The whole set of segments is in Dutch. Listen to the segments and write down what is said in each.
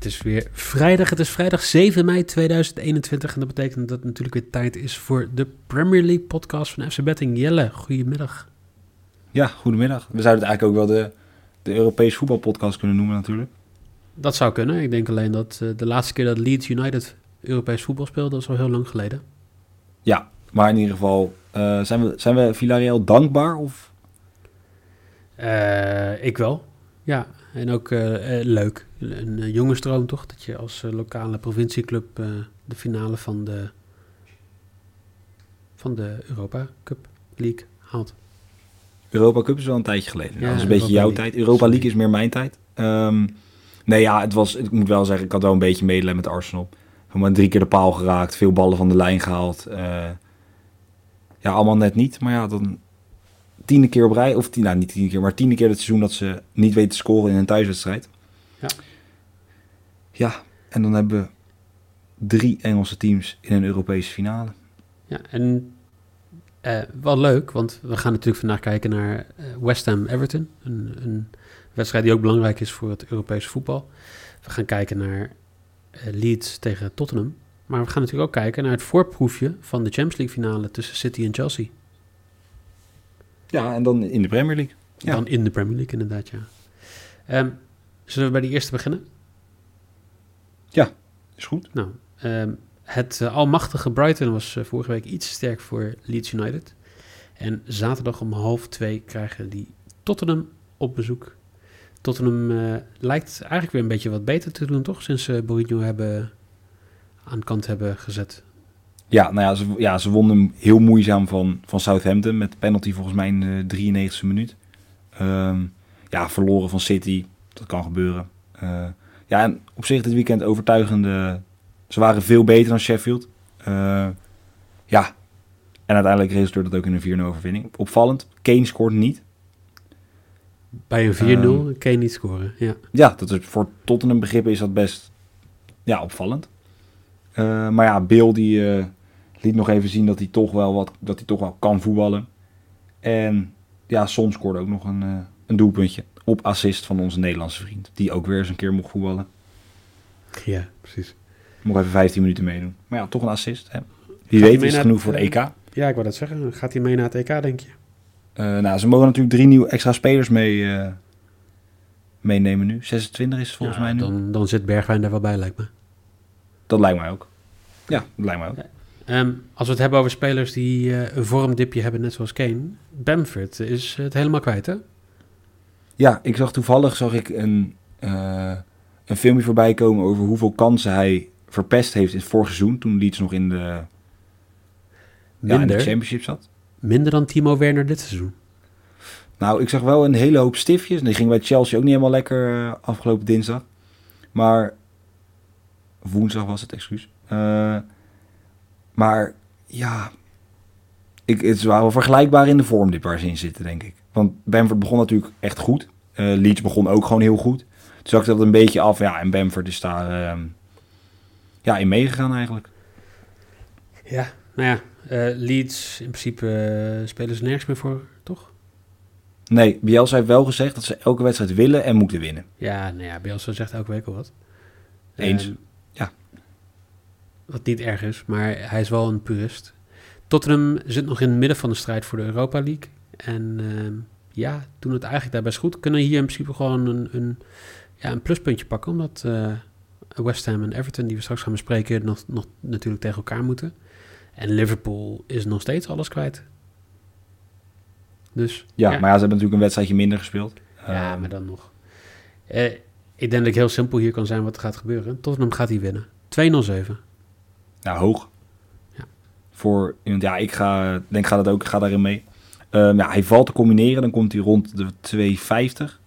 Het is weer vrijdag. Het is vrijdag 7 mei 2021. En dat betekent dat het natuurlijk weer tijd is voor de Premier League podcast van FC Betting. Jelle, goedemiddag. Ja, goedemiddag. We zouden het eigenlijk ook wel de, de Europese voetbalpodcast kunnen noemen natuurlijk. Dat zou kunnen. Ik denk alleen dat uh, de laatste keer dat Leeds United Europees voetbal speelde, dat is al heel lang geleden. Ja, maar in ieder geval, uh, zijn, we, zijn we Villarreal dankbaar? Of? Uh, ik wel, ja. En ook leuk. Een jongensdroom toch? Dat je als lokale provincieclub de finale van de, van de Europa Cup League haalt. Europa Cup is wel een tijdje geleden. Ja, dat is een beetje jouw League. tijd. Europa League is meer mijn tijd. Um, nee, ja, het was, ik moet wel zeggen, ik had wel een beetje medelijden met Arsenal. Maar drie keer de paal geraakt, veel ballen van de lijn gehaald. Uh, ja, allemaal net niet. Maar ja, dan tiende keer op rij, of tien, nou niet tiende keer, maar tiende keer het seizoen dat ze niet weten te scoren in een thuiswedstrijd. Ja. Ja, en dan hebben we drie Engelse teams in een Europese finale. Ja, en uh, wel leuk, want we gaan natuurlijk vandaag kijken naar uh, West Ham Everton. Een, een, wedstrijd die ook belangrijk is voor het Europese voetbal. We gaan kijken naar uh, Leeds tegen Tottenham. Maar we gaan natuurlijk ook kijken naar het voorproefje van de Champions League finale tussen City en Chelsea. Ja, en dan in de Premier League. Ja. Dan in de Premier League, inderdaad, ja. Um, zullen we bij de eerste beginnen? Ja, is goed. Nou, um, het uh, almachtige Brighton was uh, vorige week iets sterk voor Leeds United. En zaterdag om half twee krijgen die Tottenham op bezoek. Tottenham uh, lijkt eigenlijk weer een beetje wat beter te doen, toch? Sinds ze Mourinho hebben aan kant hebben gezet. Ja, nou ja, ze, ja, ze wonnen hem heel moeizaam van, van Southampton met penalty volgens mij in de 93e minuut. Um, ja, verloren van City, dat kan gebeuren. ja, en op zich dit weekend overtuigende ze waren veel beter dan Sheffield. Uh, ja, en uiteindelijk resulteert dat ook in een 4-0 overwinning. Opvallend, Kane scoort niet. Bij een 4-0 um, Kane niet scoren, ja. Ja, dat is, voor Tottenham begrippen is dat best ja, opvallend. Uh, maar ja, Bill die uh, liet nog even zien dat hij toch wel wat, dat hij toch wel kan voetballen. En ja, Son scoorde ook nog een, uh, een doelpuntje op assist van onze Nederlandse vriend. Die ook weer eens een keer mocht voetballen. Ja, precies. Mocht even 15 minuten meedoen. Maar ja, toch een assist. Hè. Wie weet is het genoeg voor de EK. Ja, ik wou dat zeggen. Gaat hij mee naar het EK, denk je? Uh, nou, ze mogen natuurlijk drie nieuwe extra spelers mee, uh, meenemen nu. 26 is het volgens ja, mij nu. Dan, dan zit Bergwijn daar wel bij, lijkt me. Dat lijkt mij ook. Ja, dat lijkt mij ook. Um, als we het hebben over spelers die uh, een vormdipje hebben, net zoals Kane. Bamford is het helemaal kwijt, hè? Ja, ik zag toevallig zag ik een, een filmpje voorbij komen over hoeveel kansen hij verpest heeft in het vorige seizoen, toen Leeds nog in de, Minder, ja, in de championship zat. Minder dan Timo Werner dit seizoen. Nou, ik zag wel een hele hoop stiftjes. Die ging bij Chelsea ook niet helemaal lekker uh, afgelopen dinsdag. Maar woensdag was het, excuus. Uh, maar ja, ik, het is wel vergelijkbaar in de vorm dit waar ze in zitten, denk ik. Want Bamford begon natuurlijk echt goed. Uh, Leeds begon ook gewoon heel goed. Toen zag ik dat een beetje af. Ja, en Bamford is daar ja, in meegegaan eigenlijk. Ja, nou ja, uh, Leeds in principe uh, spelen ze nergens meer voor, toch? Nee, Bielsa heeft wel gezegd dat ze elke wedstrijd willen en moeten winnen. Ja, nou ja, Bielsa zegt elke week al wat. Eens, ja. Wat niet erg is, maar hij is wel een purist. Tottenham zit nog in het midden van de strijd voor de Europa League. En ehm, ja, doen het eigenlijk daar best goed. Kunnen hier in principe gewoon een, een, ja, een pluspuntje pakken, omdat... West Ham en Everton, die we straks gaan bespreken, nog, nog natuurlijk tegen elkaar moeten. En Liverpool is nog steeds alles kwijt. Dus, ja, ja, maar ja, ze hebben natuurlijk een wedstrijdje minder gespeeld. Ja, uh, maar dan nog. Uh, ik denk dat ik heel simpel hier kan zijn wat er gaat gebeuren. Tottenham gaat hij winnen. 2-0-7. Ja, hoog. Ja. Voor, ja, ik ga, denk ga dat ook, ga daarin mee. Ehm, ja, hij valt te combineren, dan komt hij rond de 2,50.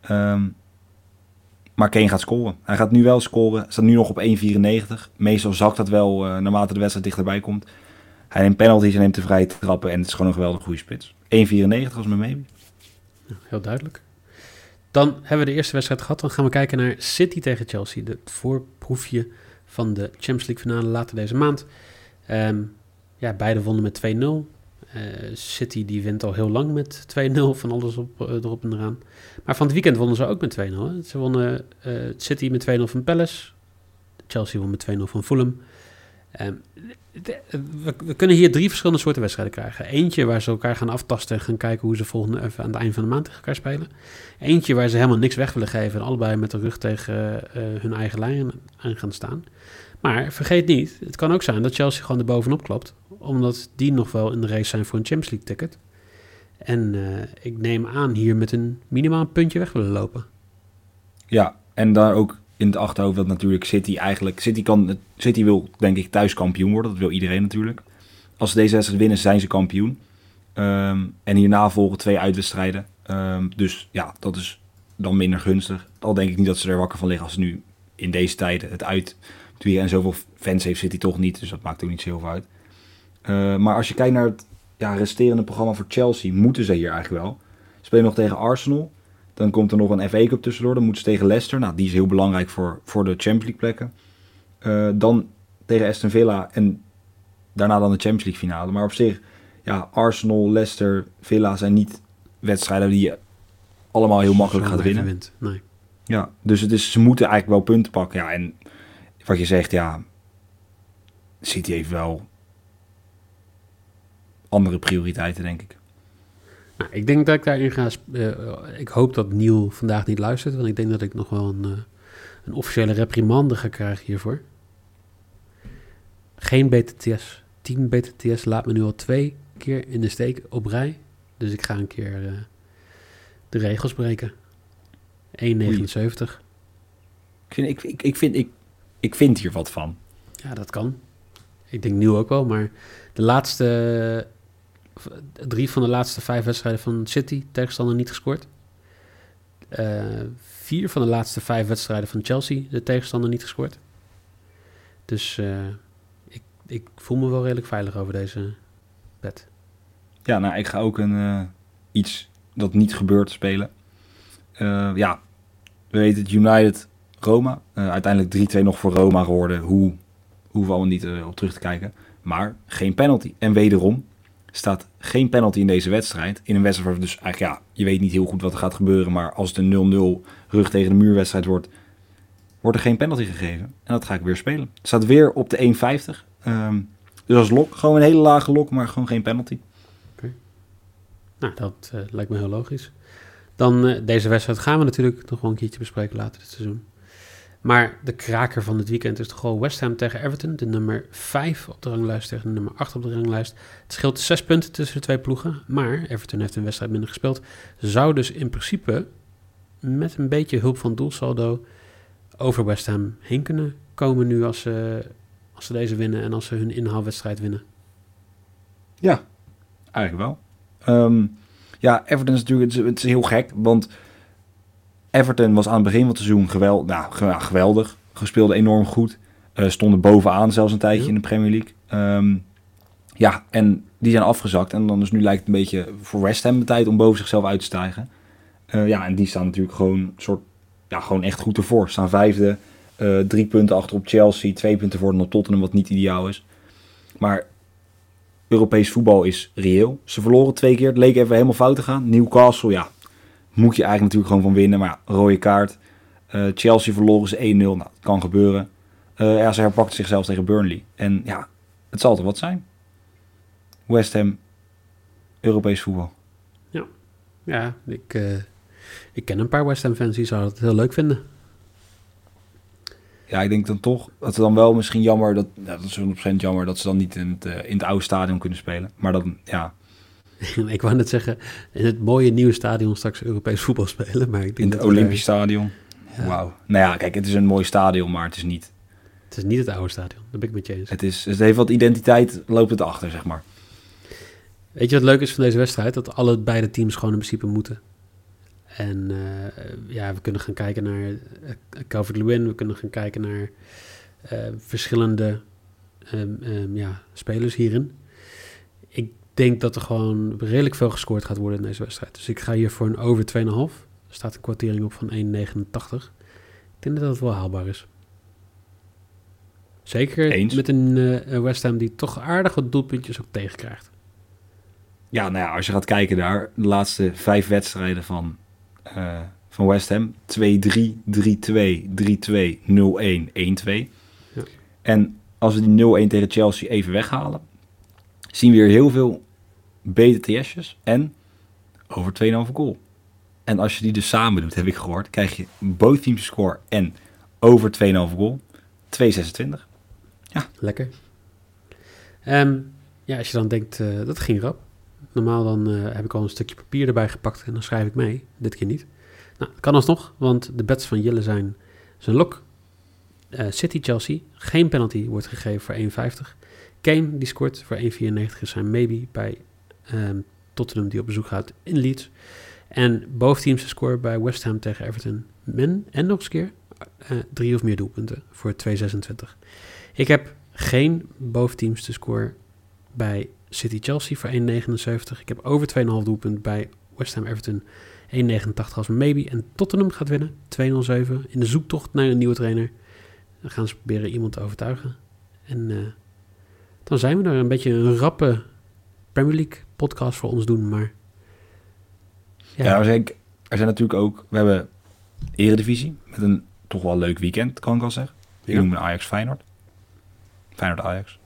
Ehm, maar Kane gaat scoren. Hij gaat nu wel scoren. Staat nu nog op 1,94. Meestal zakt dat wel uh, naarmate de wedstrijd dichterbij komt. Hij neemt penalties en neemt de vrije trappen. En het is gewoon een geweldig goede spits. 1,94 als mijn maybe. heel duidelijk. Dan hebben we de eerste wedstrijd gehad. Dan gaan we kijken naar City tegen Chelsea. Het voorproefje van de Champions League finale later deze maand. Um, ja, beide wonnen met 2-0. Uh, eh, City die wint al heel lang met 2-0 van alles op, uh, erop en eraan. Maar van het weekend wonnen ze ook met 2-0. Ze wonnen uh, City met 2-0 van Palace. Chelsea won met 2-0 van Fulham. De, we, kunnen hier drie verschillende soorten wedstrijden krijgen. Eentje waar ze elkaar gaan aftasten en gaan kijken hoe ze volgende, even aan het eind van de maand tegen elkaar spelen. Eentje waar ze helemaal niks weg willen geven en allebei met de rug tegen hun eigen lijn aan gaan staan. Maar vergeet niet, het kan ook zijn dat Chelsea gewoon er bovenop klopt. Omdat die nog wel in de race zijn voor een Champions League ticket. En uh, ik neem aan hier met een minimaal puntje weg willen lopen. Ja, en daar ook in het achterhoofd dat natuurlijk City eigenlijk... City, kan, City wil denk ik thuis kampioen worden, dat wil iedereen natuurlijk. Als ze deze wedstrijd winnen, zijn ze kampioen. Um, en hierna volgen twee uitwedstrijden. Um, dus ja, dat is dan minder gunstig. Al denk ik niet dat ze er wakker van liggen als ze nu in deze tijden het uit en zoveel fans heeft City toch niet, dus dat maakt ook niet zo heel veel uit. Uh, maar als je kijkt naar het ja, resterende programma voor Chelsea, moeten ze hier eigenlijk wel. Spelen nog tegen Arsenal. Dan komt er nog een FA Cup tussendoor. Dan moeten ze tegen Leicester. Nou, die is heel belangrijk voor, voor de Champions League plekken. Uh, dan tegen Aston Villa en daarna dan de Champions League finale. Maar op zich, ja, Arsenal, Leicester, Villa zijn niet wedstrijden die je allemaal heel makkelijk gaat winnen. Nee. Ja, dus het is, ze moeten eigenlijk wel punten pakken. Ja, en wat je zegt, ja, City heeft wel andere prioriteiten, denk ik. Nou, ik denk dat ik daarin ga. Uh, ik hoop dat Niel vandaag niet luistert, want ik denk dat ik nog wel een, uh, een officiële reprimande ga krijgen hiervoor. Geen BTTS. Team BTTS laat me nu al twee keer in de steek op rij. Dus ik ga een keer uh, de regels breken. 1,79. Ik vind, ik, ik, ik, vind, ik ik vind hier wat van. Ja, dat kan. Ik denk nieuw ook wel, maar de laatste drie van de laatste vijf wedstrijden van City tegenstander niet gescoord. Uh, vier van de laatste vijf wedstrijden van Chelsea de tegenstander niet gescoord. Dus uh, ik, ik voel me wel redelijk veilig over deze bed. Ja, nou, ik ga ook een, uh, iets dat niet gebeurt spelen. ja, we weten het United Roma. Uiteindelijk 3-2 nog voor Roma geworden. Hoe hoeven we allemaal niet op terug te kijken. Maar geen penalty. En wederom staat geen penalty in deze wedstrijd. In een wedstrijd waar dus eigenlijk, ja, je weet niet heel goed wat er gaat gebeuren. Maar als het een 0-0 rug tegen de muurwedstrijd wordt, wordt er geen penalty gegeven. En dat ga ik weer spelen. Het staat weer op de 1,50. Um, dus als lok, gewoon een hele lage lok, maar gewoon geen penalty. Okay. Nou, dat uh, lijkt me heel logisch. Dan uh, deze wedstrijd gaan we natuurlijk nog wel een keertje bespreken later dit seizoen. Maar de kraker van het weekend is toch gewoon West Ham tegen Everton. De nummer 5 op de ranglijst tegen de nummer 8 op de ranglijst. Het scheelt 6 punten tussen de twee ploegen. Maar Everton heeft een wedstrijd minder gespeeld. Zou dus in principe met een beetje hulp van doelsaldo over West Ham heen kunnen komen nu als ze, als ze deze winnen en als ze hun inhaalwedstrijd winnen. Ja, eigenlijk wel. Um, ja, Everton is natuurlijk het is heel gek, want Everton was aan het begin van het seizoen geweld, nou, geweldig. Gespeelde enorm goed. Uh, stonden bovenaan zelfs een tijdje in de Premier League. Um, ja, en die zijn afgezakt. En dan is nu lijkt het een beetje voor West Ham de tijd om boven zichzelf uit te stijgen. Uh, ja, en die staan natuurlijk gewoon, soort, ja, gewoon echt goed ervoor. Staan vijfde, uh, drie punten achter op Chelsea, twee punten voor op Tottenham, wat niet ideaal is. Maar Europees voetbal is reëel. Ze verloren twee keer. Het leek even helemaal fout te gaan. Newcastle, ja, moet je eigenlijk natuurlijk gewoon van winnen. Maar ja, rode kaart. Uh, Chelsea verloren ze 1-0. Nou, dat kan gebeuren. Uh, ja, ze herpakte zichzelf tegen Burnley. En ja, het zal toch wat zijn. West Ham, Europees voetbal. Ja, ja ik, uh, ik ken een paar West Ham fans die zouden het heel leuk vinden. Ja, ik denk dan toch dat het dan wel misschien jammer dat, ja, dat is 100% jammer dat ze dan niet in het, in het oude stadion kunnen spelen. Maar dan, ja, ik wou net zeggen, in het mooie nieuwe stadion straks Europees voetbal spelen. Maar ik denk in het Olympisch Stadion. Ja. Wauw. Nou ja, kijk, het is een mooi stadion, maar het is niet... Het is niet het oude stadion, dat ben ik met je eens. Het, is, het heeft wat identiteit, loopt het achter, zeg maar. Weet je wat leuk is van deze wedstrijd? Dat alle beide teams gewoon in principe moeten. En eh, ja, we kunnen gaan kijken naar uh, Calvert-Lewin. We kunnen gaan kijken naar uh, verschillende um, um, ja, spelers hierin. Denk dat er gewoon redelijk veel gescoord gaat worden in deze wedstrijd. Dus ik ga hier voor een over 2,5. Er staat een kwartering op van 1,89. Ik denk dat dat wel haalbaar is. Zeker Eens. met een uh, West Ham die toch aardig wat doelpuntjes ook tegenkrijgt. Ja, nou ja, als je gaat kijken naar de laatste vijf wedstrijden van, uh, van West Ham. 2-3, 3-2, 3-2, 0-1, 1-2. Ja. En als we die 0-1 tegen Chelsea even weghalen, zien we hier heel veel BTTS'jes en over 2,5 goal. En als je die dus samen doet, heb ik gehoord, krijg je both teams score en over 2,5 goal. 2,26. Ja. Lekker. Um, ja, als je dan denkt, uh, dat ging rap. Normaal dan uh, heb ik al een stukje papier erbij gepakt en dan schrijf ik mee. Dit keer niet. Nou, kan alsnog, want de bets van Jille zijn zijn lok. Uh, City Chelsea, geen penalty wordt gegeven voor 1,50. Kane, die scoort voor 1,94 is zijn maybe bij um, Tottenham die op bezoek gaat in Leeds. En boventeams score bij West Ham tegen Everton. Men en nog eens een keer uh, drie of meer doelpunten voor 2,26. Ik heb geen boventeams te score bij City Chelsea voor 1,79. Ik heb over 2,5 doelpunt bij West Ham Everton 1,89 als maybe. En Tottenham gaat winnen 2,07 in de zoektocht naar een nieuwe trainer. Dan gaan ze proberen iemand te overtuigen. En uh, dan zijn we er een beetje een rappe Premier League podcast voor ons doen, maar... Ja, ja er, zijn, er zijn natuurlijk ook... We hebben Eredivisie met een toch wel leuk weekend, kan ik wel zeggen. Ik Ja. noem een Ajax Feyenoord. Feyenoord Ajax.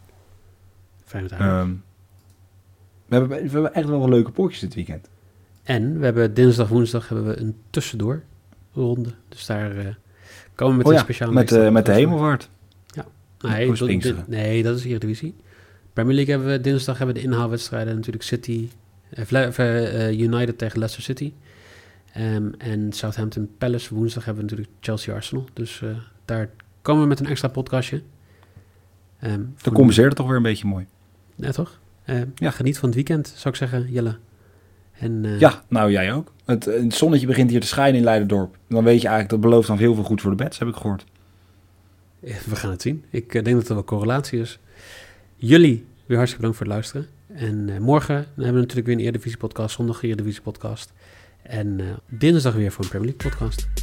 Hij- Ehm, we, hebben, we hebben echt wel wat leuke potjes dit weekend. En we hebben dinsdag, woensdag hebben we een tussendoor ronde. Dus daar eh, komen we met oh een ja, speciale met, eh, met de hemelvaart. Nee, dat- Pinksteren. nee, dat is Eredivisie. Premier League hebben we dinsdag hebben we de inhaalwedstrijden natuurlijk City, eh, eh, eh, United tegen Leicester City. Ehm, en Southampton Palace. Woensdag hebben we natuurlijk Chelsea Arsenal. Dus daar komen we met een extra podcastje. Ehm, Dan compenseert het toch weer een beetje mooi. Ja, toch? Ja. Geniet van het weekend, zou ik zeggen, Jelle. En, Ja, nou jij ook. Het, het zonnetje begint hier te schijnen in Leiderdorp. Dan weet je eigenlijk, dat belooft dan heel veel goed voor de beds, heb ik gehoord. We gaan het zien. Ik denk dat er wel correlatie is. Jullie, weer hartstikke bedankt voor het luisteren. En eh, morgen hebben we natuurlijk weer een Eredivisie podcast. Zondag een Eredivisie podcast. En eh, dinsdag weer voor een Premier League podcast.